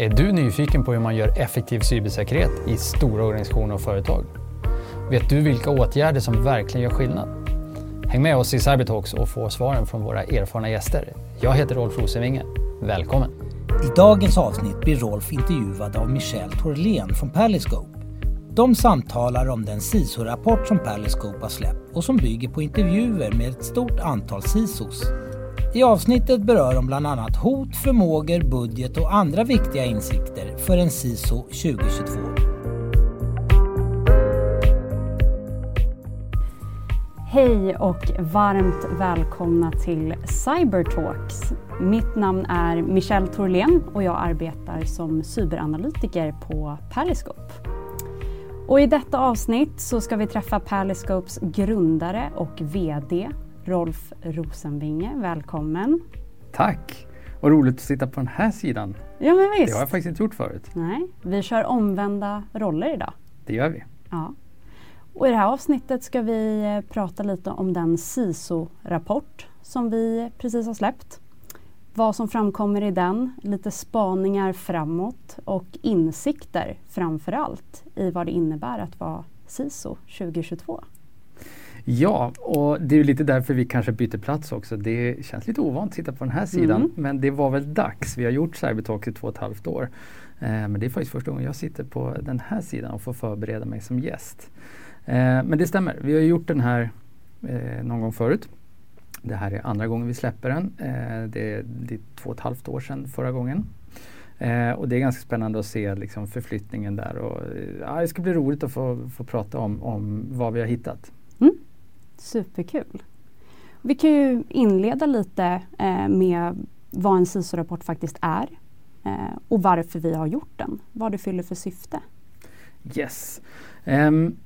Är du nyfiken på hur man gör effektiv cybersäkerhet i stora organisationer och företag? Vet du vilka åtgärder som verkligen gör skillnad? Häng med oss i Cybertalks och få svaren från våra erfarna gäster. Jag heter Rolf Rosenvinge. Välkommen! I dagens avsnitt blir Rolf intervjuad av Michel Torlén från Paliscope. De samtalar om den CISO-rapport som Paliscope har släppt och som bygger på intervjuer med ett stort antal CISOs. I avsnittet berör de bland annat hot, förmågor, budget och andra viktiga insikter för en CISO 2022. Hej och varmt välkomna till Cybertalks. Mitt namn är Michelle Torlén och jag arbetar som cyberanalytiker på Periscope. Och I detta avsnitt så ska vi träffa Periscopes grundare och VD Rolf Rosenvinge. Välkommen! Tack! Vad roligt att sitta på den här sidan. Ja, men visst. Det har jag faktiskt inte gjort förut. Nej, vi kör omvända roller idag. Det gör vi. Ja. Och I det här avsnittet ska vi eh, prata lite om den SISO-rapport som vi precis har släppt. Vad som framkommer i den, lite spaningar framåt och insikter framför allt i vad det innebär att vara SISO 2022. Ja, och det är lite därför vi kanske byter plats också. Det känns lite ovant att sitta på den här sidan, mm. men det var väl dags. Vi har gjort Cybertalk i två och ett halvt år. Eh, men det är faktiskt första gången jag sitter på den här sidan och får förbereda mig som gäst. Eh, men det stämmer, vi har gjort den här eh, någon gång förut. Det här är andra gången vi släpper den. Eh, det, är, det, är, två och ett halvt år sedan förra gången. Eh, och det är ganska spännande att se liksom, förflyttningen där. Och, ja, det ska bli roligt att få, få prata om, om vad vi har hittat. Mm. Superkul. Vi kan ju inleda lite eh, med vad en CISO-rapport faktiskt är eh, och varför vi har gjort den. Vad det fyller för syfte. Yes. Um,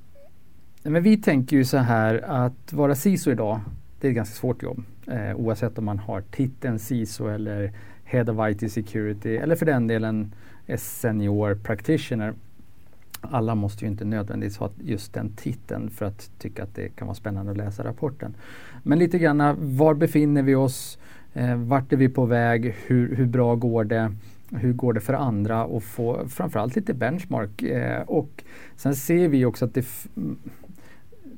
men vi tänker ju så här att vara CISO idag, det är ett ganska svårt jobb. Eh, oavsett om man har titeln CISO eller Head of IT Security eller för den delen Senior Practitioner alla måste ju inte nödvändigtvis ha just den titeln för att tycka att det kan vara spännande att läsa rapporten. Men lite grann, var befinner vi oss? Eh, vart är vi på väg? Hur, hur bra går det? Hur går det för andra? Och få framförallt lite benchmark. Eh, och sen ser vi också att det mm,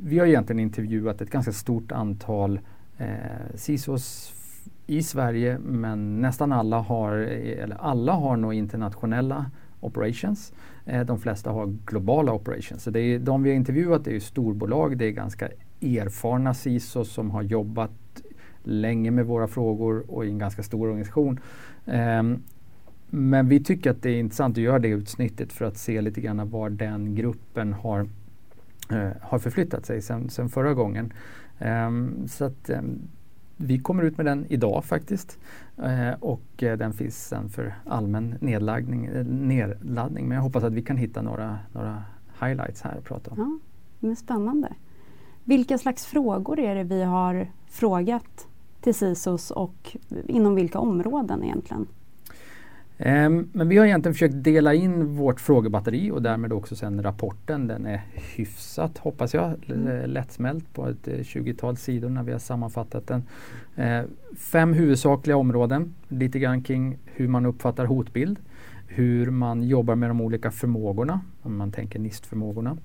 vi har egentligen intervjuat ett ganska stort antal eh, CISOs i Sverige men nästan alla har, eller alla har nog internationella operations. Eh, de flesta har globala operations. Så det är, de vi har intervjuat är storbolag, det är ganska erfarna CISO som har jobbat länge med våra frågor och i en ganska stor organisation. Um, men vi tycker att det är intressant att göra det utsnittet för att se lite grann var den gruppen har, uh, har förflyttat sig sen, förra gången. Um, så att um, vi kommer ut med den idag faktiskt. Eh, och eh, den finns sen för allmän nedladdning, eh, nedladdning. Men jag hoppas att vi kan hitta några, några highlights här att prata om. Ja, men spännande. Vilka slags frågor är det vi har frågat till SISOS och inom vilka områden egentligen? Um, men vi har egentligen försökt dela in vårt frågebatteri och därmed också sen rapporten. Den är hyfsat, hoppas jag, mm. lättsmält på ett 20-tal sidor när vi har sammanfattat den. Uh, fem huvudsakliga områden, lite grann kring hur man uppfattar hotbild, hur man jobbar med de olika förmågorna, om man tänker NIST-förmågorna.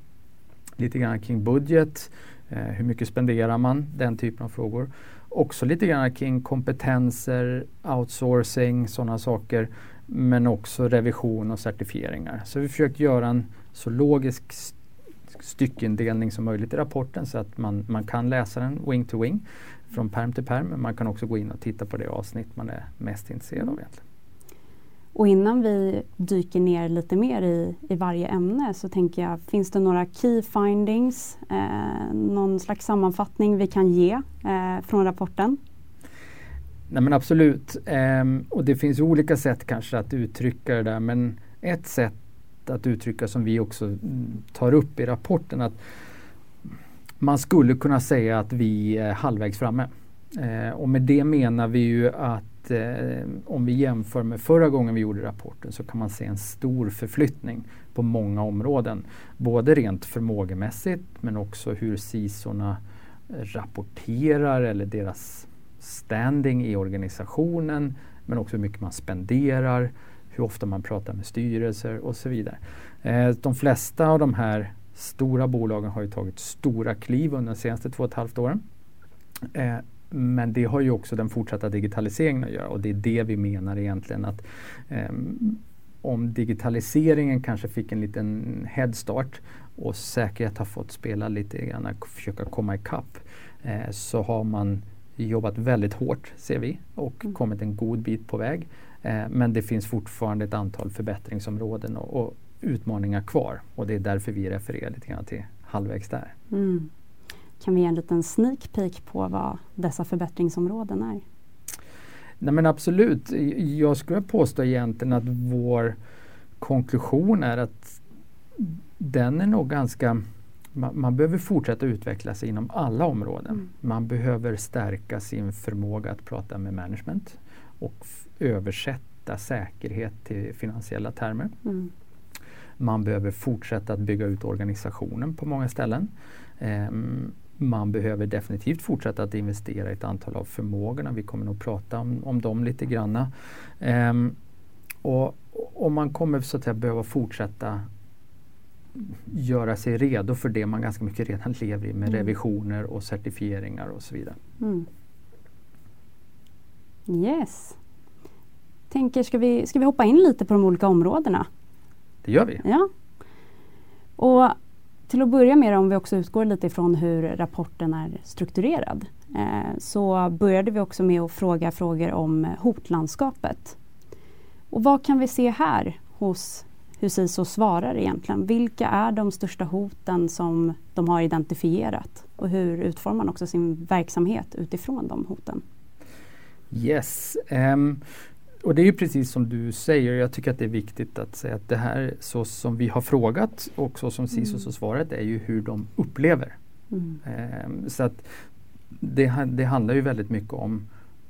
Lite grann kring budget, uh, hur mycket spenderar man, den typen av frågor. Också lite grann kring kompetenser, outsourcing, sådana saker men också revision och certifieringar. Så vi försökt göra en så logisk styckindelning som möjligt i rapporten så att man, man kan läsa den wing to wing från perm till perm. Men man kan också gå in och titta på det avsnitt man är mest intresserad av egentligen. Och innan vi dyker ner lite mer i, i varje ämne så tänker jag, finns det några key findings, eh, någon slags sammanfattning vi kan ge eh, från rapporten? Nej men absolut. Um, och det finns olika sätt kanske att uttrycka det där men ett sätt att uttrycka som vi också mm, tar upp i rapporten att man skulle kunna säga att vi är halvvägs framme. Uh, och med det menar vi ju att uh, om vi jämför med förra gången vi gjorde rapporten så kan man se en stor förflyttning på många områden. Både rent förmågemässigt men också hur SISorna rapporterar eller deras standing i organisationen men också hur mycket man spenderar, hur ofta man pratar med styrelser och så vidare. Eh, de flesta av de här stora bolagen har ju tagit stora kliv under de senaste två och ett halvt åren. Eh, men det har ju också den fortsatta digitaliseringen att göra och det är det vi menar egentligen att eh, om digitaliseringen kanske fick en liten headstart och säkerhet har fått spela lite grann, försöka komma ikapp, eh, så har man jobbat väldigt hårt ser vi och mm. kommit en god bit på väg. Eh, men det finns fortfarande ett antal förbättringsområden och, och, utmaningar kvar och det är därför vi refererar lite grann till halvvägs där. Mm. Kan vi ge en liten sneak peek på vad dessa förbättringsområden är? Nej men absolut. Jag skulle påstå egentligen att vår konklusion är att den är nog ganska man, man behöver fortsätta utveckla sig inom alla områden. Mm. Man behöver stärka sin förmåga att prata med management och översätta säkerhet till finansiella termer. Mm. Man behöver fortsätta att bygga ut organisationen på många ställen. Um, man behöver definitivt fortsätta att investera i ett antal av förmågorna. Vi kommer nog prata om, om dem lite granna. Um, och, och man kommer så att säga behöva fortsätta göra sig redo för det man ganska mycket redan lever i med mm. revisioner och certifieringar och så vidare. Mm. Yes. Tänker, ska vi, ska vi hoppa in lite på de olika områdena? Det gör vi. Ja. Och till att börja med om vi också utgår lite ifrån hur rapporten är strukturerad eh, så började vi också med att fråga frågor om hotlandskapet. Och vad kan vi se här hos hur CISO svarar egentligen. Vilka är de största hoten som de har identifierat och hur utformar man också sin verksamhet utifrån de hoten? Yes, um, och det är ju precis som du säger. Jag tycker att det är viktigt att säga att det här så som vi har frågat och så som CISO mm. svaret är ju hur de upplever. Mm. Um, så att det, det handlar ju väldigt mycket om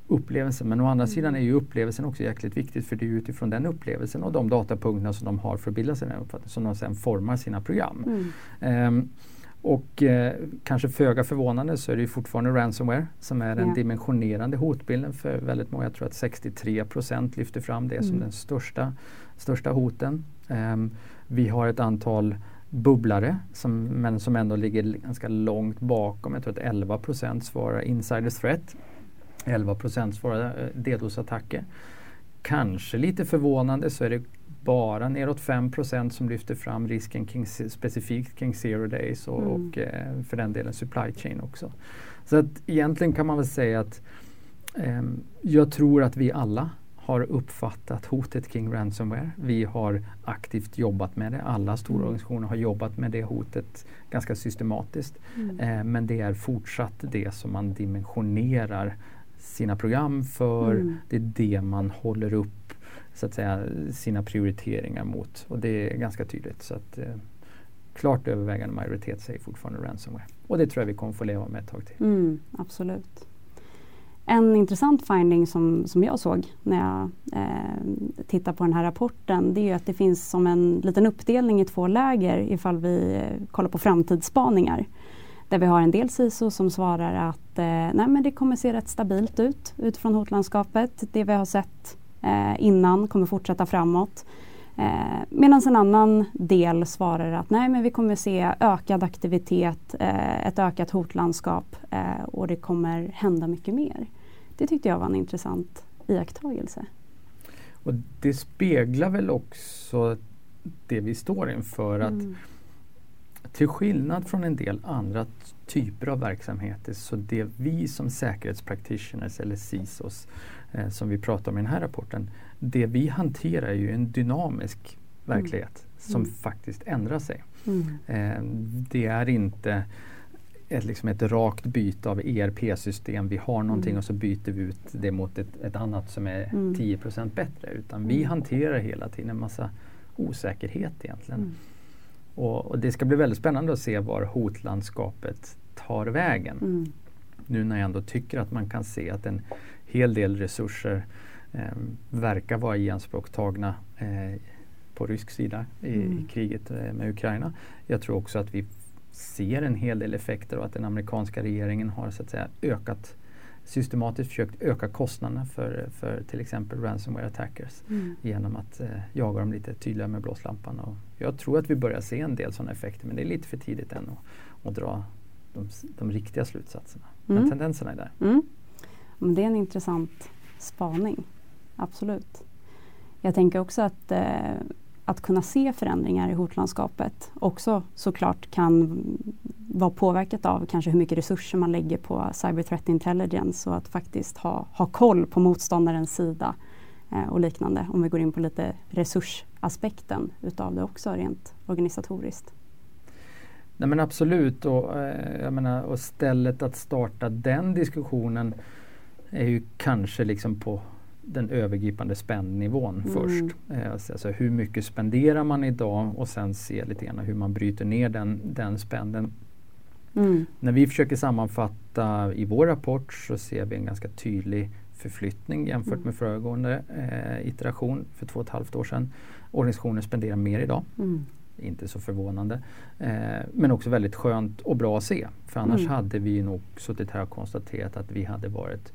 upplevelsen. Men å andra mm. sidan är ju upplevelsen också jäkligt viktigt för det är utifrån den upplevelsen och de datapunkterna som de har för att bilda sig den uppfattningen som de sen formar sina program. Mm. Um, och eh, kanske föga förvånande så är det fortfarande ransomware som är den yeah. dimensionerande hotbilden för väldigt många. Jag tror att 63 procent lyfter fram det mm. som den största, största hoten. Um, vi har ett antal bubblare som, men som ändå ligger ganska långt bakom. Jag tror att 11 procent svarar insiders threat 11 procent svarade eh, DDoS-attacker. Kanske lite förvånande så är det bara neråt 5 procent som lyfter fram risken kring, specifikt kring zero days och, mm. och eh, för den delen supply chain också. Så att egentligen kan man väl säga att eh, jag tror att vi alla har uppfattat hotet kring ransomware. Vi har aktivt jobbat med det. Alla stora mm. organisationer har jobbat med det hotet ganska systematiskt. Mm. Eh, men det är fortsatt det som man dimensionerar sina program för. Mm. Det är det man håller upp så att säga, sina prioriteringar mot. Och det är ganska tydligt. Så att, eh, klart övervägande majoritet säger fortfarande ransomware. Och det tror jag vi kommer få leva med ett tag till. Mm, absolut. En intressant finding som, som jag såg när jag eh, tittar på den här rapporten det är att det finns som en liten uppdelning i två läger ifall vi eh, kollar på framtidsspaningar. Där vi har en del CISO som svarar att eh, nej, men det kommer se rätt stabilt ut utifrån hotlandskapet. Det vi har sett eh, innan kommer fortsätta framåt. Eh, Medan en annan del svarar att nej men vi kommer se ökad aktivitet, eh, ett ökat hotlandskap eh, och det kommer hända mycket mer. Det tyckte jag var en intressant iakttagelse. Och det speglar väl också det vi står inför. att mm till skillnad från en del andra typer av verksamheter så det vi som säkerhetspractitioners eller CISOs eh, som vi pratar om i den här rapporten, det vi hanterar är ju en dynamisk verklighet mm. som mm. faktiskt ändrar sig. Mm. Eh, det är inte ett, liksom ett rakt byte av ERP-system. Vi har någonting mm. och så byter vi ut det mot ett, ett annat som är mm. 10% bättre. Utan vi mm. hanterar hela tiden en massa osäkerhet egentligen. Och, och, det ska bli väldigt spännande att se var hotlandskapet tar vägen. Mm. Nu när jag ändå tycker att man kan se att en hel del resurser eh, verkar vara ianspråktagna eh, på rysk sida i, mm. i kriget eh, med Ukraina. Jag tror också att vi ser en hel del effekter och att den amerikanska regeringen har så att säga ökat systematiskt försökt öka kostnaderna för, för till exempel ransomware attackers mm. genom att eh, jaga dem lite tydligare med blåslampan. Och jag tror att vi börjar se en del sådana effekter men det är lite för tidigt än att, att dra de, de riktiga slutsatserna. Mm. Men tendenserna är där. Mm. Men det är en intressant spaning, absolut. Jag tänker också att eh, att kunna se förändringar i hotlandskapet också såklart kan vara påverkat av kanske hur mycket resurser man lägger på Cyber Threat Intelligence och att faktiskt ha, ha koll på motståndarens sida eh, och liknande om vi går in på lite resursaspekten utav det också rent organisatoriskt. Nej men absolut och, eh, jag menar, och stället att starta den diskussionen är ju kanske liksom på den övergripande spännivån mm. först. Eh, alltså hur mycket spenderar man idag och sen se lite grann hur man bryter ner den, den spänden. Mm. När vi försöker sammanfatta i vår rapport så ser vi en ganska tydlig förflyttning jämfört mm. med föregående eh, iteration för två och ett halvt år sedan. Organisationen spenderar mer idag. Mm. Inte så förvånande. Eh, men också väldigt skönt och bra att se. För annars mm. hade vi nog suttit här och konstaterat att vi hade varit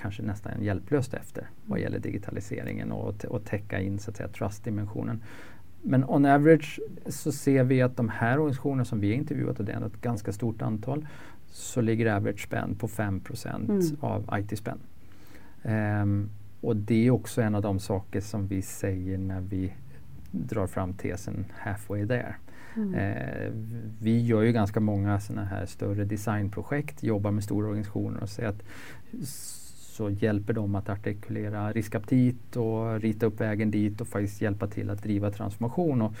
kanske nästan hjälplöst efter vad gäller digitaliseringen och, och täcka in så att säga trust-dimensionen. Men on average så ser vi att de här organisationerna som vi har intervjuat, och det är ett ganska stort antal, så ligger average spend på 5 mm. av IT-spend. Um, och det är också en av de saker som vi säger när vi drar fram tesen halfway there. Mm. Eh, vi gör ju ganska många sådana här större designprojekt, jobbar med stora organisationer och säger att så hjälper de att artikulera riskaptit och rita upp vägen dit och faktiskt hjälpa till att driva transformation. Och,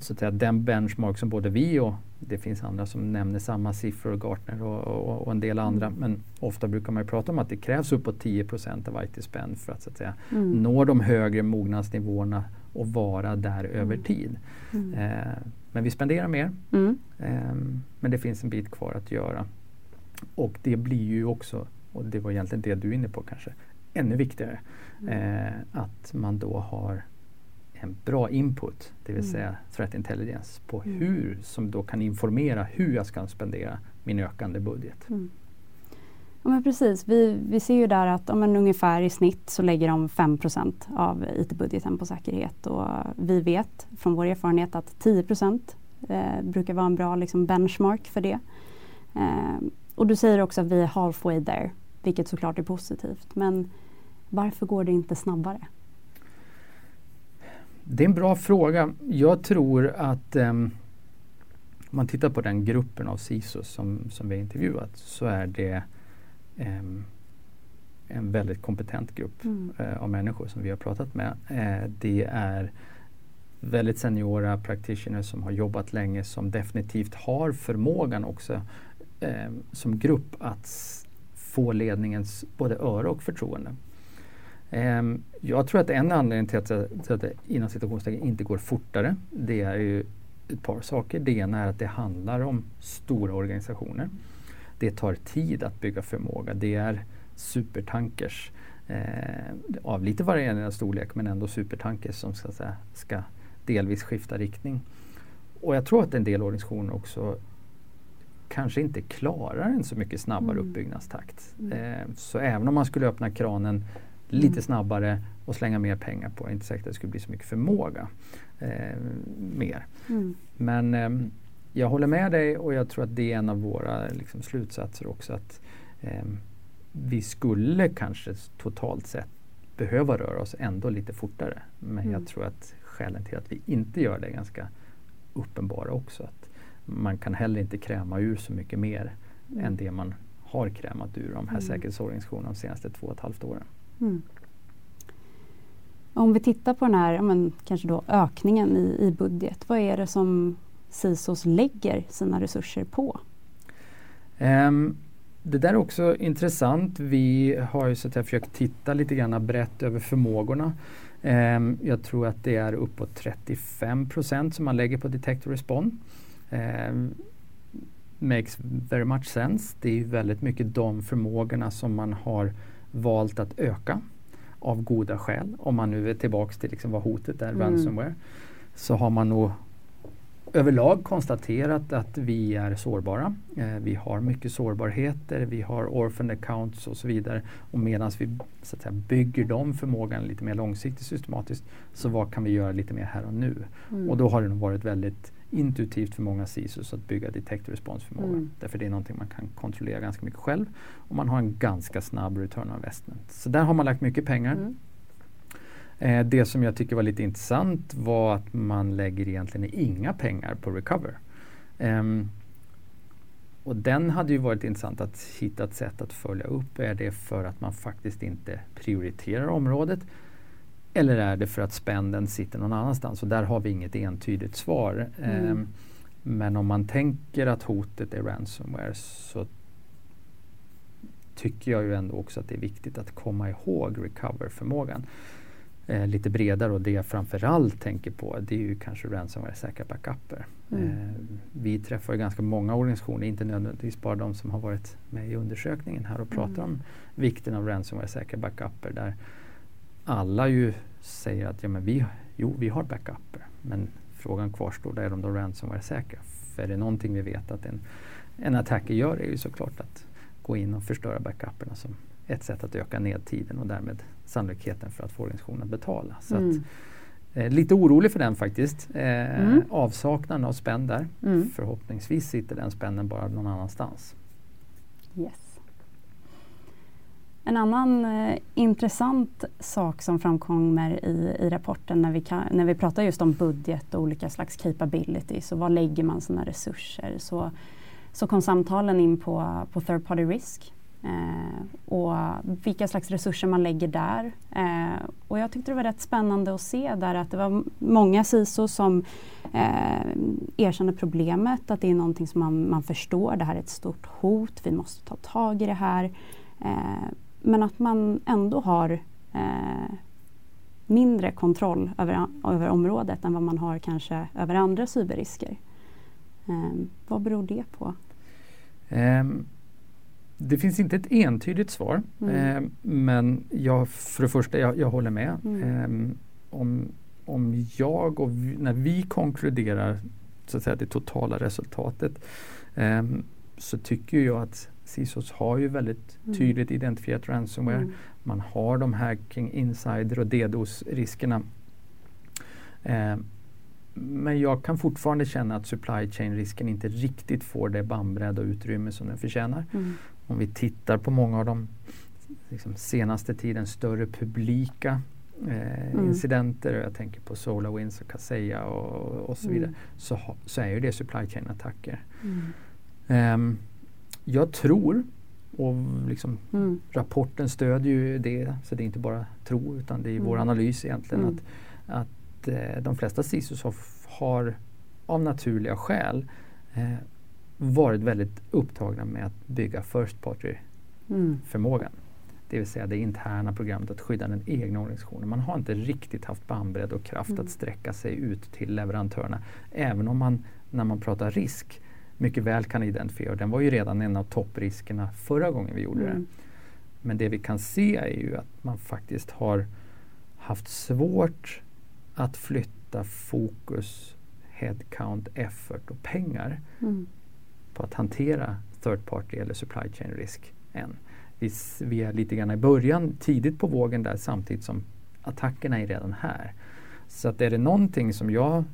så att säga, den benchmark som både vi och det finns andra som nämner samma siffror, Gartner och, och, och en del andra, mm. men ofta brukar man prata om att det krävs uppåt 10% av IT-spend för att, så att säga, mm. nå de högre mognadsnivåerna och vara där mm. över tid. Mm. Eh, men vi spenderar mer, eh, men det finns en bit kvar att göra. Och det blir ju också och det var egentligen det du är inne på kanske, ännu viktigare. Mm. Eh, att man då har en bra input, det vill mm. säga threat intelligence, på mm. hur, som då kan informera hur jag ska spendera min ökande budget. Mm. Ja, men precis, vi, vi ser ju där att om ungefär i snitt så lägger de 5% av IT-budgeten på säkerhet och vi vet från vår erfarenhet att 10 eh, brukar vara en bra liksom, benchmark för det. Eh, och du säger också att vi är halfway there, vilket såklart är positivt. Men varför går det inte snabbare? Det är en bra fråga. Jag tror att um, om man tittar på den gruppen av CISOs som, som vi har intervjuat så är det um, en väldigt kompetent grupp mm. uh, av människor som vi har pratat med. Uh, det är väldigt seniora practitioners som har jobbat länge som definitivt har förmågan också eh, som grupp att få ledningens både öra och förtroende. Eh, jag tror att en anledning till att, till att det inom situationstecken inte går fortare, det är ju ett par saker. Det ena är att det handlar om stora organisationer. Det tar tid att bygga förmåga. Det är supertankers eh, av lite varierande storlek men ändå supertankers som ska, ska delvis skifta riktning. Och jag tror att en del organisationer också kanske inte klarar en så mycket snabbare mm. uppbyggnadstakt. Mm. Eh, så även om man skulle öppna kranen lite mm. snabbare och slänga mer pengar på det, inte säkert att det skulle bli så mycket förmåga eh, mer. Mm. Men eh, jag håller med dig och jag tror att det är en av våra liksom, slutsatser också att eh, vi skulle kanske totalt sett behöva röra oss ändå lite fortare. Men jag mm. tror att skälen till att vi inte gör det är ganska uppenbara också. Att man kan heller inte kräma ur så mycket mer mm. än det man har krämat ur de här mm. säkerhetsorganisationerna de senaste två och ett halvt åren. Mm. Om vi tittar på den här men, kanske då ökningen i, i budget, vad är det som CISOs lägger sina resurser på? Um, det där är också intressant. Vi har ju så att säga, försökt titta lite grann brett över förmågorna. Um, jag tror att det är uppåt 35 procent som man lägger på Detect och Respond. Eh, makes very much sense. Det är ju väldigt mycket de förmågorna som man har valt att öka av goda skäl. Om man nu är tillbaks till liksom vad hotet är, mm. ransomware, så har man nog överlag konstaterat att vi är sårbara. Eh, vi har mycket sårbarheter, vi har orphan accounts och så vidare. Och medan vi så att säga, bygger de förmågan lite mer långsiktigt systematiskt så vad kan vi göra lite mer här och nu? Mm. Och då har det nog varit väldigt intuitivt för många CISOs att bygga detect response-förmåga. Mm. Därför det är någonting man kan kontrollera ganska mycket själv och man har en ganska snabb return on investment. Så där har man lagt mycket pengar. Mm. Eh, det som jag tycker var lite intressant var att man lägger egentligen inga pengar på Recover. Um, och den hade ju varit intressant att hitta ett sätt att följa upp. Är det för att man faktiskt inte prioriterar området? Eller är det för att spänden sitter någon annanstans? Och där har vi inget entydigt svar. Mm. Um, men om man tänker att hotet är ransomware så tycker jag ju ändå också att det är viktigt att komma ihåg recover-förmågan eh, lite bredare och det jag framförallt tänker på det är ju kanske ransomware-säkra backuper. Mm. Eh, vi träffar ju ganska många organisationer, inte nödvändigtvis bara de som har varit med i undersökningen här och pratar mm. om vikten av ransomware-säkra backuper där alla ju säger att ja, men vi, jo, vi har backuper men frågan kvarstår, där är de då ransomware-säkra? För är det någonting vi vet att en, en attacker gör är ju såklart att gå in och förstöra backuperna som ett sätt att öka nedtiden och därmed sannolikheten för att få organisationen att betala. Så mm. att, eh, lite orolig för den faktiskt. Eh, mm. Avsaknaden av spänn där. Mm. Förhoppningsvis sitter den spännen bara någon annanstans. Yes. En annan eh, intressant sak som framkommer i, i rapporten när vi, kan, när vi pratar just om budget och olika slags capabilities och var lägger man sina resurser så, så kom samtalen in på, på third party risk Eh, och vilka slags resurser man lägger där. Eh, och jag tyckte det var rätt spännande att se där att det var många SISO som eh, erkände problemet, att det är någonting som man, man förstår, det här är ett stort hot, vi måste ta tag i det här. Eh, men att man ändå har eh, mindre kontroll över, över området än vad man har kanske över andra cyberrisker. Eh, vad beror det på? Um det finns inte ett entydigt svar. Mm. Eh, men jag, för det första, jag, jag håller med. Mm. Eh, om, om jag och vi, när vi konkluderar så att säga, det totala resultatet eh, så tycker jag att CISOs har ju väldigt mm. tydligt identifierat ransomware. Mm. Man har de hacking, insider och DDoS-riskerna. Eh, men jag kan fortfarande känna att supply chain-risken inte riktigt får det bandbredd och utrymme som den förtjänar. Mm. Om vi tittar på många av de liksom, senaste tidens större publika eh, mm. incidenter, jag tänker på SolarWinds och Kaseya och, och så vidare, mm. så, så, är ju det supply chain-attacker. Mm. Um, jag tror, och liksom, mm. rapporten stödjer ju det, så det är inte bara tro utan det är vår mm. analys egentligen, mm. att, att eh, de flesta CISOs har, har av naturliga skäl eh, varit väldigt upptagna med att bygga first party-förmågan. Mm. Det vill säga det interna programmet att skydda den egna organisationen. Man har inte riktigt haft bandbredd och kraft mm. att sträcka sig ut till leverantörerna. Även om man, när man pratar risk, mycket väl kan identifiera. Den var ju redan en av toppriskerna förra gången vi gjorde mm. det. Men det vi kan se är ju att man faktiskt har haft svårt att flytta fokus, headcount, effort och pengar mm på att hantera third party eller supply chain risk än. Vi, vi är lite grann i början, tidigt på vågen där samtidigt som attackerna är redan här. Så att är det någonting som jag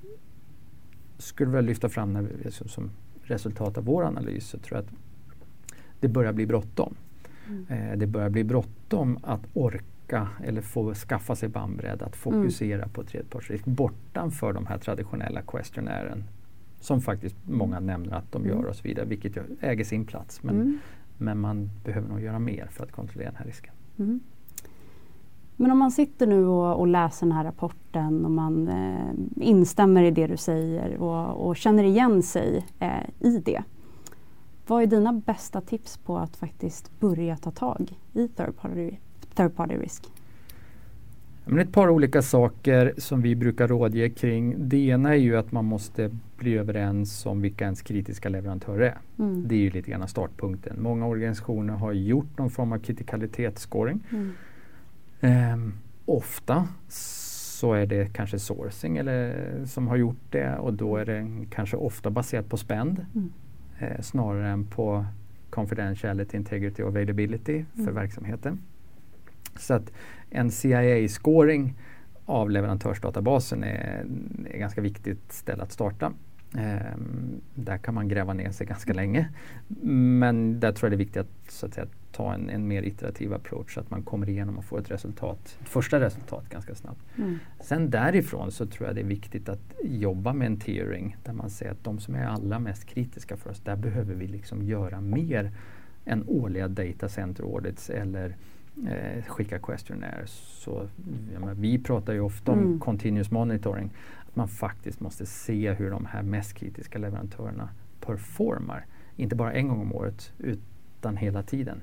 skulle vilja lyfta fram när vi, som resultat av vår analys så tror jag att det börjar bli bråttom. Mm. Eh, det börjar bli bråttom att orka eller få skaffa sig bandbredd, att fokusera mm. på tredjepartsrisk bortanför de här traditionella questionären som faktiskt många nämner att de gör mm. och så vidare, vilket äger sin plats. Men, mm. men man behöver nog göra mer för att kontrollera den här risken. Mm. Men om man sitter nu och, och, läser den här rapporten och man eh, instämmer i det du säger och, och känner igen sig eh, i det. Vad är dina bästa tips på att faktiskt börja ta tag i third party, third party risk? Men ett par olika saker som vi brukar rådge kring. Det ena är ju att man måste bli överens om vilka ens kritiska leverantörer är. Mm. Det är ju lite grann startpunkten. Många organisationer har gjort någon form av kritikalitetsscoring. Mm. Ehm, ofta så är det kanske sourcing eller, som har gjort det och då är det kanske ofta baserat på spend mm. eh, snarare än på confidentiality, integrity och availability för mm. verksamheten. Så att en CIA-scoring av leverantörsdatabasen är, är ganska viktigt ställe att starta. Eh, där kan man gräva ner sig ganska länge. Men där tror jag det är viktigt att, så att säga, ta en, en mer iterativ approach så att man kommer igenom och får ett resultat, ett första resultat ganska snabbt. Mm. Sen därifrån så tror jag det är viktigt att jobba med en tiering där man säger att de som är allra mest kritiska för oss, där behöver vi liksom göra mer än årliga data center audits eller eh, skicka questionnaires. Så, menar, vi pratar ju ofta om mm. continuous monitoring. Att man faktiskt måste se hur de här mest kritiska leverantörerna performar. Inte bara en gång om året utan hela tiden.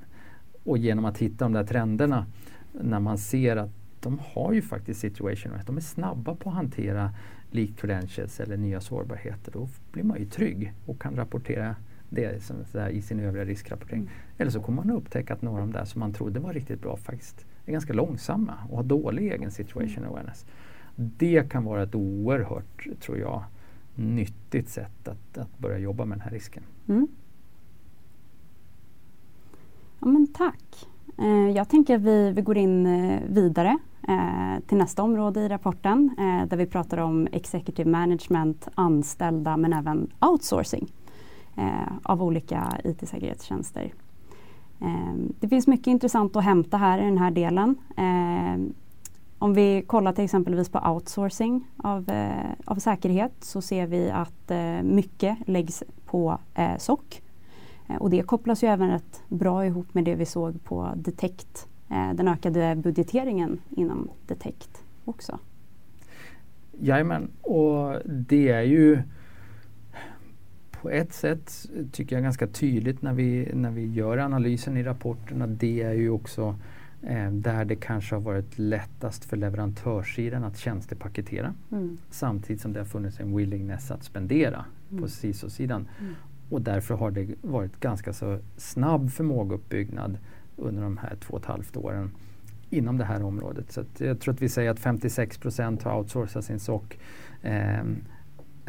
Och genom att hitta de där trenderna när man ser att de har ju faktiskt situation de är snabba på att hantera leak credentials eller nya sårbarheter. Då blir man ju trygg och kan rapportera det som, i sin övriga riskrapportering. Mm. Eller så kommer man att upptäcka att några av de där som man trodde var riktigt bra faktiskt är ganska långsamma och har dålig egen situation mm. awareness. Det kan vara ett oerhört, tror jag, nyttigt sätt att, att börja jobba med den här risken. Mm. Ja, men tack. Eh, jag tänker att vi, vi går in eh, vidare eh, till nästa område i rapporten där vi pratar om executive management, anställda men även outsourcing Eh, av olika IT-säkerhetstjänster. Eh, det finns mycket intressant att hämta här i den här delen. Eh, om vi kollar till exempelvis på outsourcing av, av säkerhet så ser vi att mycket läggs på SOC Eh, och det kopplas ju även rätt bra ihop med det vi såg på Detect, eh, den ökade budgeteringen inom Detect också. Jajamän, och det är ju på ett sätt tycker jag ganska tydligt när vi, när vi gör analysen i rapporten att det är ju också eh, där det kanske har varit lättast för leverantörssidan att tjänstepaketera. Mm. Samtidigt som det har funnits en willingness att spendera mm. på CISO-sidan. Mm. Och därför har det varit ganska så snabb förmågeuppbyggnad under de här två och ett halvt åren inom det här området. Så jag tror att vi säger att 56 procent har outsourcat sin SOC. Eh,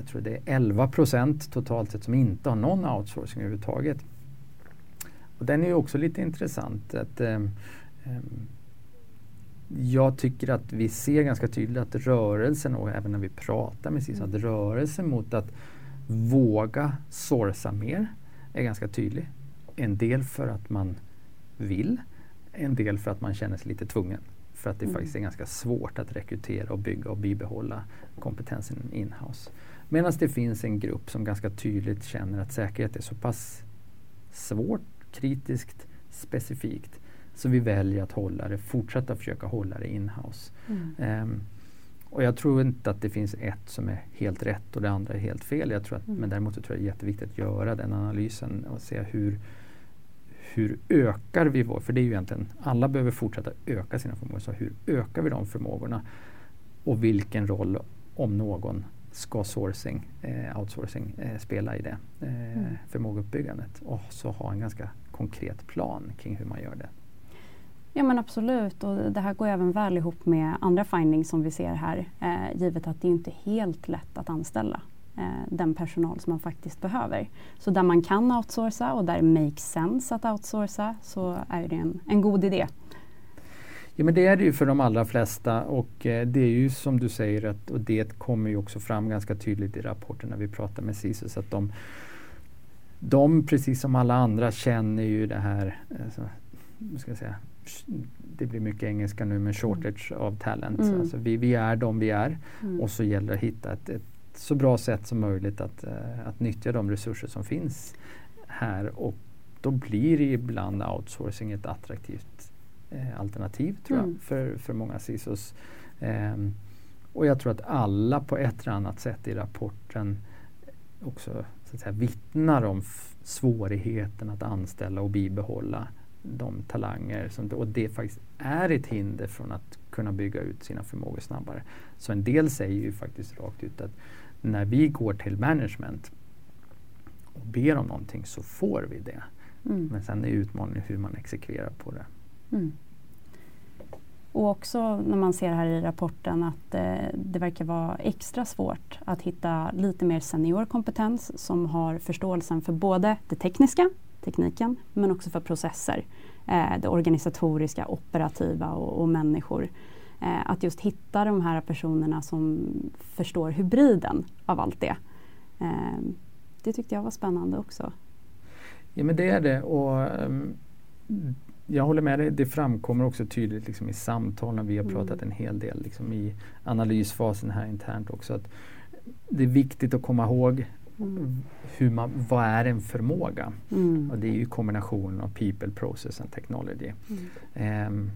jag tror det är 11 procent totalt sett som inte har någon outsourcing överhuvudtaget. Och den är ju också lite intressant. Att, eh, jag tycker att vi ser ganska tydligt att rörelsen, och även när vi pratar med SIS, att rörelsen mot att våga sourca mer är ganska tydlig. En del för att man vill, en del för att man känner sig lite tvungen. För att det mm. faktiskt är ganska svårt att rekrytera och bygga och bibehålla kompetensen inhouse. Medan det finns en grupp som ganska tydligt känner att säkerhet är så pass svårt, kritiskt, specifikt så vi väljer att hålla det, fortsätta försöka hålla det inhouse. Mm. Um, och jag tror inte att det finns ett som är helt rätt och det andra är helt fel. Jag tror att, mm. Men däremot tror jag det är jätteviktigt att göra den analysen och se hur, hur ökar vi vår, för det är ju egentligen, alla behöver fortsätta öka sina förmågor, så hur ökar vi de förmågorna? Och vilken roll, om någon, ska sourcing, eh, outsourcing eh, spela i det eh, mm. förmågeuppbyggandet? Och så ha en ganska konkret plan kring hur man gör det. Ja men absolut och det här går även väl ihop med andra findings som vi ser här. Eh, givet att det inte är helt lätt att anställa eh, den personal som man faktiskt behöver. Så där man kan outsourca och där det makes sense att outsourca så är det en, en god idé. Ja men det är det ju för de allra flesta och eh, det är ju som du säger att, och det kommer ju också fram ganska tydligt i rapporten när vi pratar med SISUS att de, de precis som alla andra känner ju det här alltså, ska jag säga, det blir mycket engelska nu, men shortage mm. av talent. Mm. Alltså vi, vi är de vi är mm. och så gäller det att hitta ett, ett, så bra sätt som möjligt att, uh, att nyttja de resurser som finns här och då blir ibland outsourcing ett attraktivt uh, alternativ tror jag mm. för, för många CISOs. Um, och jag tror att alla på ett eller annat sätt i rapporten också så att säga, vittnar om svårigheten att anställa och bibehålla de talanger som, och det faktiskt är ett hinder från att kunna bygga ut sina förmågor snabbare. Så en del säger ju faktiskt rakt ut att när vi går till management och ber om någonting så får vi det. Mm. Men sen är utmaningen hur man exekverar på det. Mm. Och också när man ser här i rapporten att eh, det verkar vara extra svårt att hitta lite mer senior kompetens som har förståelsen för både det tekniska, tekniken, men också för processer. Eh, det organisatoriska, operativa och, och människor. Eh, att just hitta de här personerna som förstår hybriden av allt det. Eh, det tyckte jag var spännande också. Ja men det är det och um, jag håller med dig, det framkommer också tydligt liksom, i samtal när vi har mm. pratat en hel del liksom, i analysfasen här internt också. att Det är viktigt att komma ihåg mm. hur man, vad är en förmåga? Mm. Och det är ju kombinationen av people, process and technology. Um,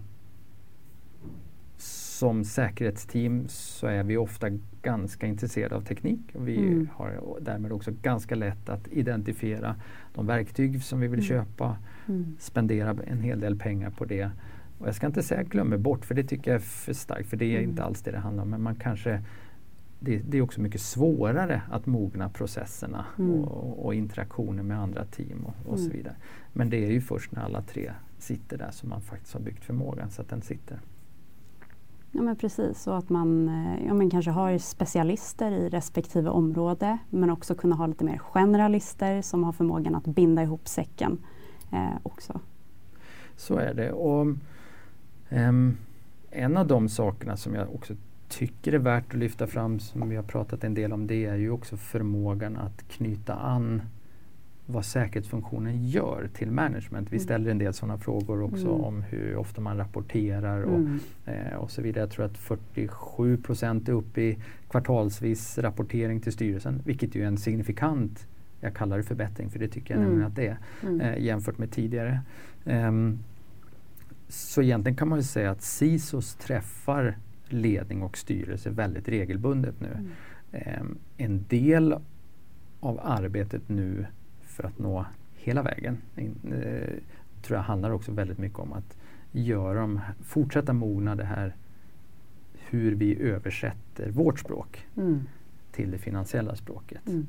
som säkerhetsteam så är vi ofta ganska intresserade av teknik och vi mm. har därmed också ganska lätt att identifiera de verktyg som vi vill mm. köpa, mm. spendera en hel del pengar på det. Och jag ska inte säga glömmer bort för det tycker jag är för starkt för det är mm. inte alls det det handlar om. Men man kanske det, det, är också mycket svårare att mogna processerna mm. och, och, interaktioner med andra team och, och så mm. vidare. Men det är ju först när alla tre sitter där som man faktiskt har byggt förmågan så att den sitter. Ja men precis, och att man eh, ja, man kanske har specialister i respektive område men också kunna ha lite mer generalister som har förmågan att binda ihop säcken eh, också. Så är det. Och, um, en av de sakerna som jag också tycker är värt att lyfta fram, som vi har pratat en del om, det är ju också förmågan att knyta an vad säkerhetsfunktionen gör till management. Vi mm. ställer en del sådana frågor också mm. om hur ofta man rapporterar och, mm. eh, och så vidare. Jag tror att 47 procent är uppe i kvartalsvis rapportering till styrelsen, vilket ju är en signifikant, jag kallar det förbättring för det tycker jag mm. nämligen att det är, mm. eh, jämfört med tidigare. Um, så egentligen kan man ju säga att SISOS träffar ledning och styrelse väldigt regelbundet nu. Um, en del av arbetet nu för att nå hela vägen. Eh, tror jag handlar också väldigt mycket om att göra dem, fortsätta mogna det här hur vi översätter vårt språk mm. till det finansiella språket. Mm.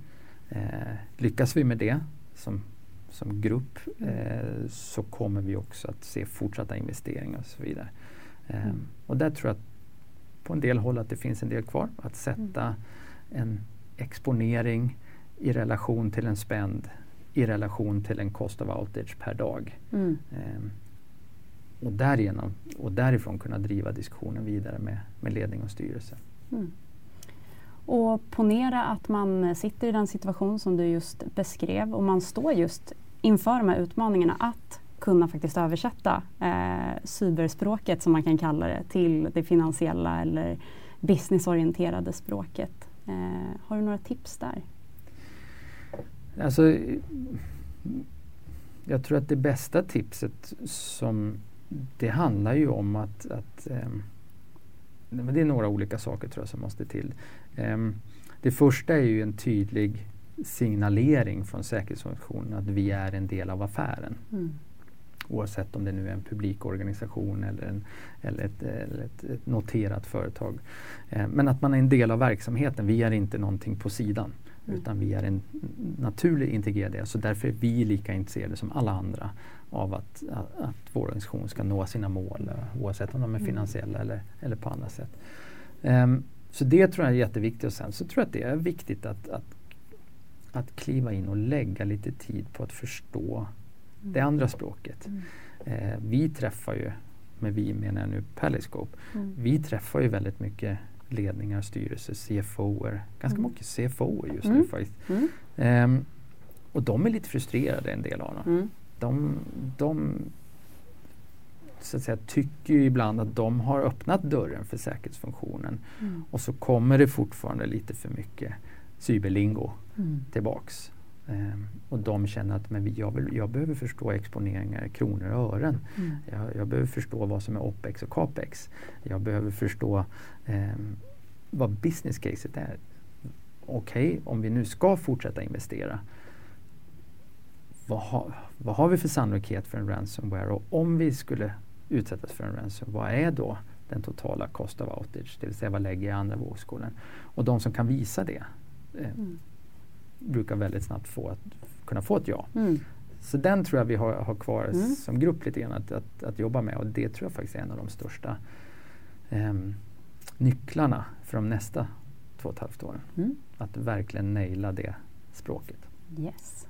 Eh, lyckas vi med det som, som grupp mm. eh, så kommer vi också att se fortsatta investeringar och så vidare. Eh, mm. och där tror jag på en del håll att det finns en del kvar. Att sätta mm. en exponering i relation till en spänd i relation till en cost of outage per dag. Mm. Ehm, och, därigenom, och därifrån kunna driva diskussionen vidare med, med ledning och styrelse. Mm. Och ponera att man sitter i den situation som du just beskrev och man står just inför de här utmaningarna att kunna faktiskt översätta eh, cyberspråket som man kan kalla det till det finansiella eller businessorienterade språket. Eh, har du några tips där? Alltså, jag tror att det bästa tipset som det handlar ju om att, att um, det är några olika saker tror jag som måste till. Um, det första är ju en tydlig signalering från säkerhetsorganisationen att vi är en del av affären. Mm. Oavsett om det nu är en publikorganisation eller, en, eller, ett, eller ett, ett noterat företag. Eh, men att man är en del av verksamheten. Vi är inte någonting på sidan. Mm. Utan vi är en naturlig integrerad del. Så därför är vi lika intresserade som alla andra av att, att, att vår organisation ska nå sina mål oavsett om de är mm. finansiella eller, eller på andra sätt. Um, så det tror jag är jätteviktigt. Och sen så tror jag att det är viktigt att, att, att kliva in och lägga lite tid på att förstå mm. det andra språket. Mm. Eh, vi träffar ju, med vi menar jag nu Paliscope, mm. vi träffar ju väldigt mycket ledningar, styrelser, CFOer. Ganska mm. mycket CFOer just mm. nu faktiskt. Um, och de är lite frustrerade en del av dem. Mm. De, de så att säga, tycker ju ibland att de har öppnat dörren för säkerhetsfunktionen. Mm. Och så kommer det fortfarande lite för mycket cyberlingo tillbaks. Um, och de känner att men jag, vill, jag behöver förstå exponeringar, kronor och ören. Mm. Jag, jag, behöver förstå vad som är OPEX och CAPEX. Jag behöver förstå um, vad business caset är. Okej, okay, om vi nu ska fortsätta investera, vad, ha, vad har vi för sannolikhet för en ransomware? Och om vi skulle utsättas för en ransomware, vad är då den totala cost of outage? Det vill säga vad lägger jag i andra vågskålen? Och de som kan visa det eh, mm brukar väldigt snabbt få att, kunna få ett ja. Mm. Så den tror jag vi har, har kvar mm. som grupp lite grann att, att, att, jobba med och det tror jag faktiskt är en av de största eh, nycklarna för de nästa två och ett halvt åren. Mm. Att verkligen naila det språket. Yes.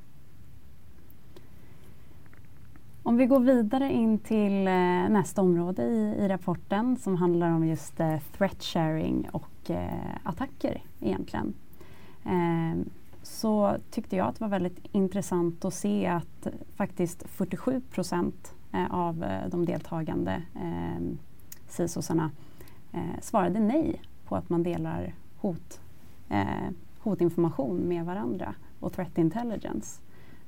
Om vi går vidare in till eh, nästa område i, i, rapporten som handlar om just eh, threat sharing och eh, attacker egentligen. Så tyckte jag att det var väldigt intressant att se att faktiskt 47 procent eh, av eh, de deltagande eh, CISOsarna eh, svarade nej på att man delar hot, eh, hotinformation med varandra och threat intelligence.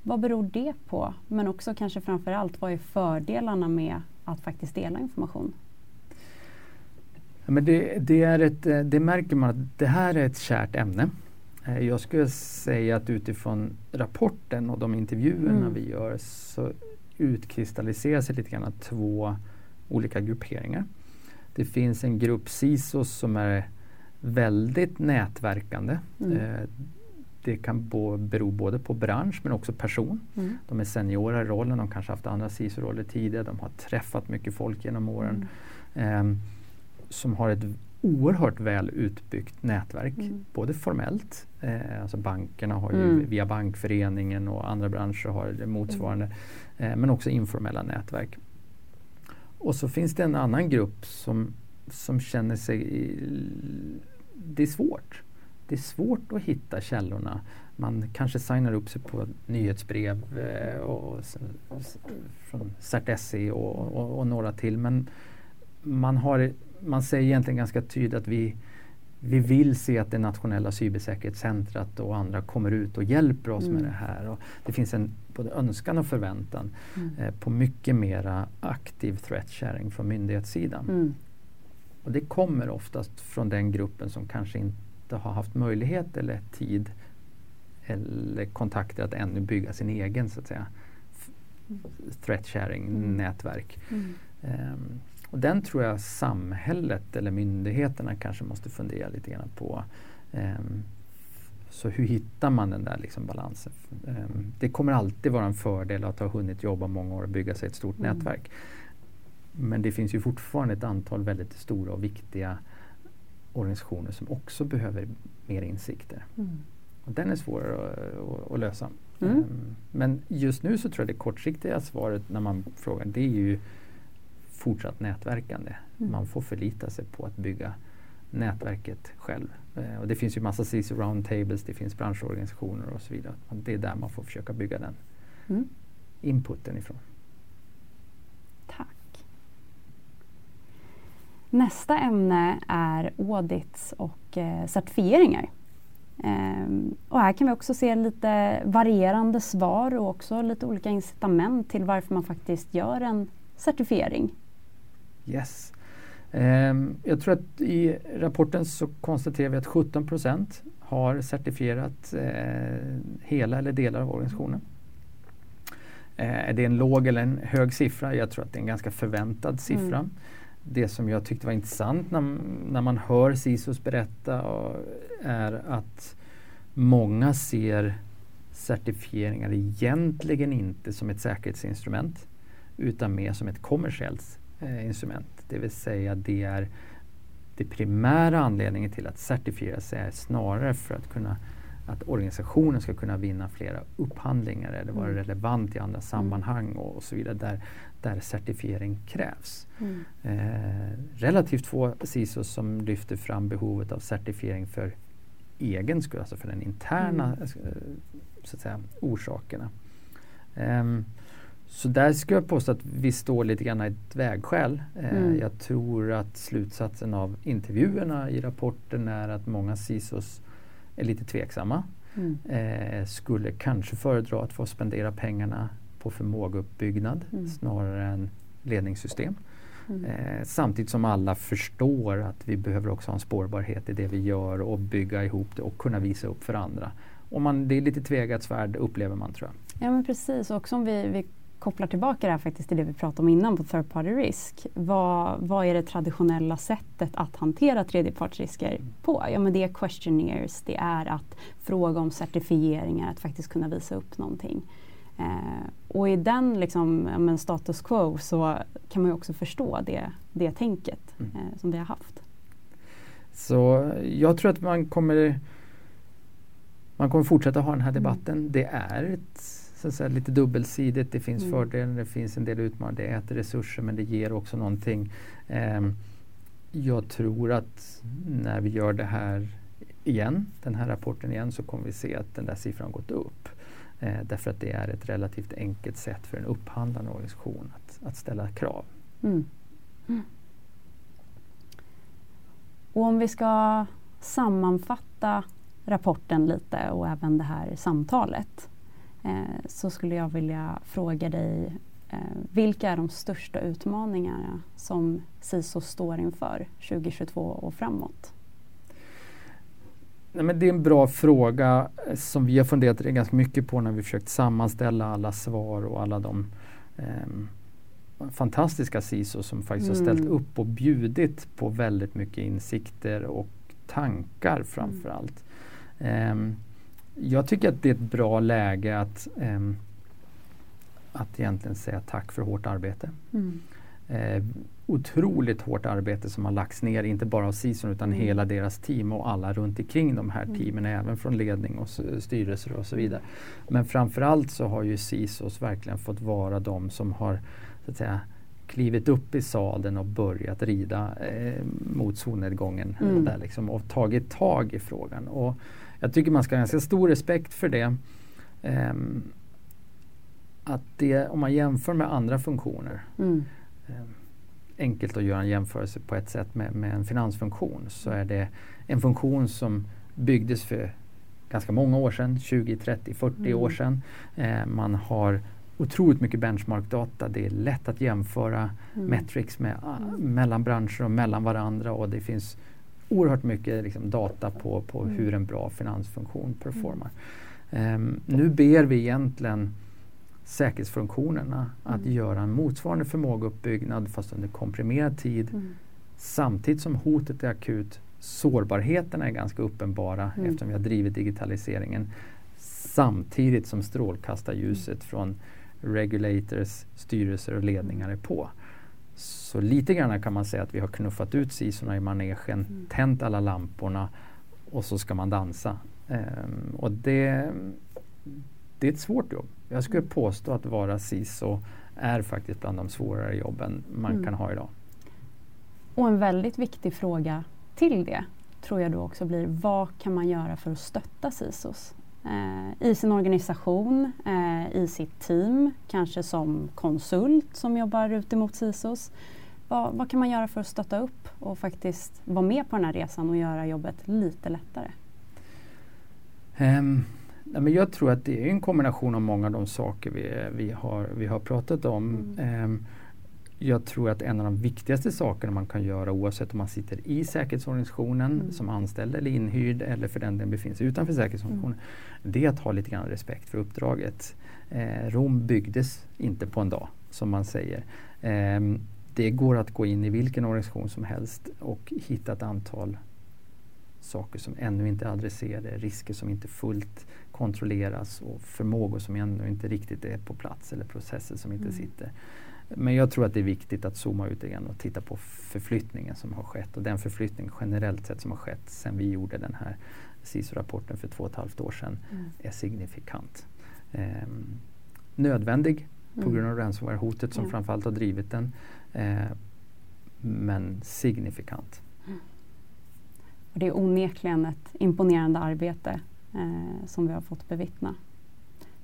Vad beror det på? Men också kanske framför allt, vad är fördelarna med att faktiskt dela information? Ja, men det, det, är ett, eh, det märker man att det här är ett kärt ämne. Eh, jag skulle säga att utifrån rapporten och de intervjuerna mm. vi gör så utkristalliserar sig lite grann två olika grupperingar. Det finns en grupp CISOs som är väldigt nätverkande. Mm. Eh, det kan bo, bero både på bransch men också person. Mm. De är seniora i rollen, de kanske haft andra CISO-roller tidigare, de har träffat mycket folk genom åren. Eh, som har ett oerhört väl utbyggt nätverk, mm. både formellt, eh, alltså bankerna har ju mm. via Bankföreningen och andra branscher har det motsvarande, mm. eh, men också informella nätverk. Och så finns det en annan grupp som, som känner sig, i, det är svårt. Det är svårt att hitta källorna. Man kanske signar upp sig på nyhetsbrev eh, och, från CERT-SE och, och, och, några till men man, har, man säger egentligen ganska tydligt att vi, vi vill se att det nationella cybersäkerhetscentret och andra kommer ut och hjälper oss mm. med det här. Och det finns en både önskan och förväntan mm. eh, på mycket mera aktiv threat sharing från myndighetssidan. Mm. Och det kommer oftast från den gruppen som kanske inte har haft möjlighet eller tid eller kontakter att ännu bygga sin egen så att säga, threat sharing mm. nätverk. Um, och den tror jag samhället eller myndigheterna kanske måste fundera lite grann på. Um, så hur hittar man den där liksom balansen? Um, det kommer alltid vara en fördel att ha hunnit jobba många år och bygga sig ett stort mm. nätverk. Men det finns ju fortfarande ett antal väldigt stora och viktiga organisationer som också behöver mer insikter. Mm. Och den är svårare att, att lösa. Mm. Um, men just nu så tror jag det kortsiktiga svaret när man frågar det är ju fortsatt nätverkande. Mm. Man får förlita sig på att bygga nätverket själv. Uh, och det finns ju massa CISO roundtables, det finns branschorganisationer och så vidare. Det är där man får försöka bygga den mm. inputen ifrån. Nästa ämne är audits och eh, certifieringar. Ehm, och här kan vi också se lite varierande svar och också lite olika incitament till varför man faktiskt gör en certifiering. Yes. Um, jag tror att i rapporten så konstaterar vi att 17 procent har certifierat eh, hela eller delar av organisationen. Eh, är det en låg eller en hög siffra? Jag tror att det är en ganska förväntad siffra. Mm det som jag tyckte var intressant när, när man hör SISOs berätta är att många ser certifieringar egentligen inte som ett säkerhetsinstrument utan mer som ett kommersiellt eh, instrument. Det vill säga det är det primära anledningen till att certifiera sig är snarare för att kunna att organisationen ska kunna vinna flera upphandlingar eller vara mm. relevant i andra sammanhang och, och så vidare där, där certifiering krävs. Mm. Eh, relativt få CISO som lyfter fram behovet av certifiering för egen skull, alltså för den interna mm. Eh, så att säga, orsakerna. Um, så där skulle jag påstå att vi står lite grann i ett vägskäl. Eh, mm. Jag tror att slutsatsen av intervjuerna i rapporten är att många CISOs är lite tveksamma. Mm. Eh, skulle kanske föredra att få spendera pengarna på förmågeuppbyggnad mm. snarare än ledningssystem. Mm. Eh, samtidigt som alla förstår att vi behöver också ha en spårbarhet i det vi gör och bygga ihop det och kunna visa upp för andra. Och man, det är lite tvegat svärd upplever man tror jag. Ja men precis, också om vi, vi kopplar tillbaka det här faktiskt till det vi pratade om innan på third party risk. Vad, vad är det traditionella sättet att hantera tredjepartsrisker mm. på? Ja men det är questionnaires, det är att fråga om certifieringar, att faktiskt kunna visa upp någonting. Eh, och i den liksom, men status quo så kan man ju också förstå det, det tänket. mm. eh, som vi har haft. Så jag tror att man kommer man kommer fortsätta ha den här mm. debatten. Det är ett, så säga, lite dubbelsidigt. Det finns mm. fördelar, det finns en del utmaningar. Det äter resurser men det ger också någonting. Eh, jag tror att när vi gör det här igen, den här rapporten igen, så kommer vi se att den där siffran gått upp. Eh, därför att det är ett relativt enkelt sätt för en upphandlande organisation att, att ställa krav. Mm. Mm. Och om vi ska sammanfatta rapporten lite och även det här samtalet eh, så skulle jag vilja fråga dig eh, vilka är de största utmaningarna som SISO står inför 2022 och framåt? Nej, men det är en bra fråga eh, som vi har funderat ganska mycket på när vi försökt sammanställa alla svar och alla de eh, fantastiska SISO som faktiskt mm. har ställt upp och bjudit på väldigt mycket insikter och tankar framförallt. Mm. Eh, jag tycker att det är ett bra läge att, eh, att egentligen säga tack för hårt arbete. Mm. Eh, otroligt hårt arbete som har lagts ner, inte bara av SISON utan mm. hela deras team och alla runt omkring de här mm. teamen, även från ledning och styrelser och så vidare. Men framförallt så har ju SISOS verkligen fått vara de som har så att säga, klivit upp i sadeln och börjat rida eh, mot solnedgången mm. där liksom, och tagit tag i frågan. Och jag tycker man ska ha ganska stor respekt för det. Eh, att det, om man jämför med andra funktioner mm. eh, enkelt att göra en jämförelse på ett sätt med, med en finansfunktion så är det en funktion som byggdes för ganska många år sedan, 20, 30, 40 mm. år sedan. Eh, man har otroligt mycket benchmarkdata. Det är lätt att jämföra mm. metrics med, uh, mellan branscher och mellan varandra och det finns oerhört mycket liksom, data på, på mm. hur en bra finansfunktion performar. Um, nu ber vi egentligen säkerhetsfunktionerna att mm. göra en motsvarande förmågeuppbyggnad fast under komprimerad tid mm. samtidigt som hotet är akut. Sårbarheterna är ganska uppenbara mm. eftersom vi har drivit digitaliseringen samtidigt som strålkastarljuset mm. från regulators, styrelser och ledningar är på. Så lite grann kan man säga att vi har knuffat ut sisorna i manegen, mm. tänt alla lamporna och så ska man dansa. Um, och det, det är ett svårt jobb. Jag skulle mm. påstå att vara CISO är faktiskt bland de svårare jobben man mm. kan ha idag. Och en väldigt viktig fråga till det tror jag då också blir vad kan man göra för att stötta CISOs? Eh, I sin organisation, eh, i sitt team, kanske som konsult som jobbar ut emot CISOs. Vad, vad, kan man göra för att stötta upp och faktiskt vara med på den här resan och göra jobbet lite lättare? Um, Nej, men jag tror att det är en kombination av många av de saker vi, vi, har, vi har pratat om. Mm. Um, jag tror att en av de viktigaste sakerna man kan göra oavsett om man sitter i säkerhetsorganisationen mm. som anställd eller inhyrd eller för den den befinner sig utanför säkerhetsorganisationen. Mm. Det är att ha lite grann respekt för uppdraget. Eh, Rom byggdes inte på en dag som man säger. Eh, det går att gå in i vilken organisation som helst och hitta ett antal saker som ännu inte är adresserade, risker som inte fullt kontrolleras och förmågor som ännu inte riktigt är på plats eller processer som inte mm. sitter. Men jag tror att det är viktigt att zooma ut igen och titta på förflyttningen som har skett och den förflyttning generellt sett som har skett sedan vi gjorde den här CISO-rapporten för två och ett halvt år sedan mm. är signifikant. Ehm, nödvändig mm. på grund av ransomware-hotet som mm. framförallt har drivit den. Ehm, men signifikant. Mm. Och det är onekligen ett imponerande arbete eh, som vi har fått bevittna.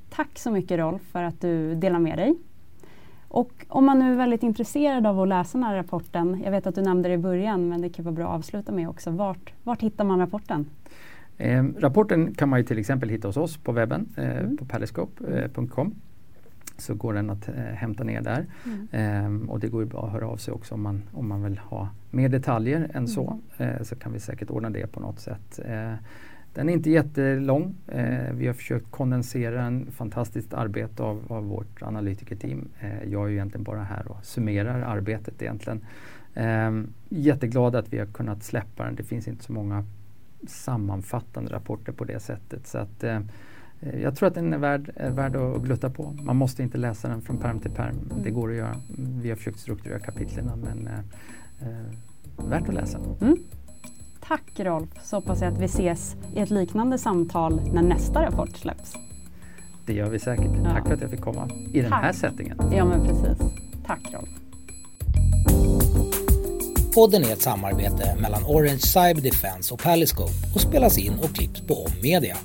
Tack så mycket Rolf för att du delar med dig. Och om man nu är väldigt intresserad av att läsa den här rapporten, jag vet att du nämnde det i början men det kan vara bra att avsluta med också. Vart, vart hittar man rapporten? Eh, rapporten kan man ju till exempel hitta hos oss på webben, eh, mm. på periscope.com. Eh, så går den att eh, hämta ner där. Mm. Ehm, och det går ju bra att höra av sig också om man, om man vill ha mer detaljer än mm. så. Eh, så kan vi säkert ordna det på något sätt. Den är inte jättelång. Eh, vi har försökt kondensera en fantastiskt arbete av, av vårt analytikerteam. Eh, jag är ju egentligen bara här och summerar arbetet egentligen. Eh, jätteglad att vi har kunnat släppa den. Det finns inte så många sammanfattande rapporter på det sättet. Så att, eh, eh jag tror att den är värd, är värd att glutta på. Man måste inte läsa den från perm till perm. Det går att göra. Vi har försökt strukturera kapitlen men eh, eh, värt att läsa. Mm. Tack Rolf, så hoppas jag att vi ses i ett liknande samtal när nästa rapport släpps. Det gör vi säkert. Ja. Tack för att jag fick komma i den här settingen. Ja men precis. Tack Rolf. Podden är ett samarbete mellan Orange Cyber Defense och Paliscope och spelas in och klipps på Om Media.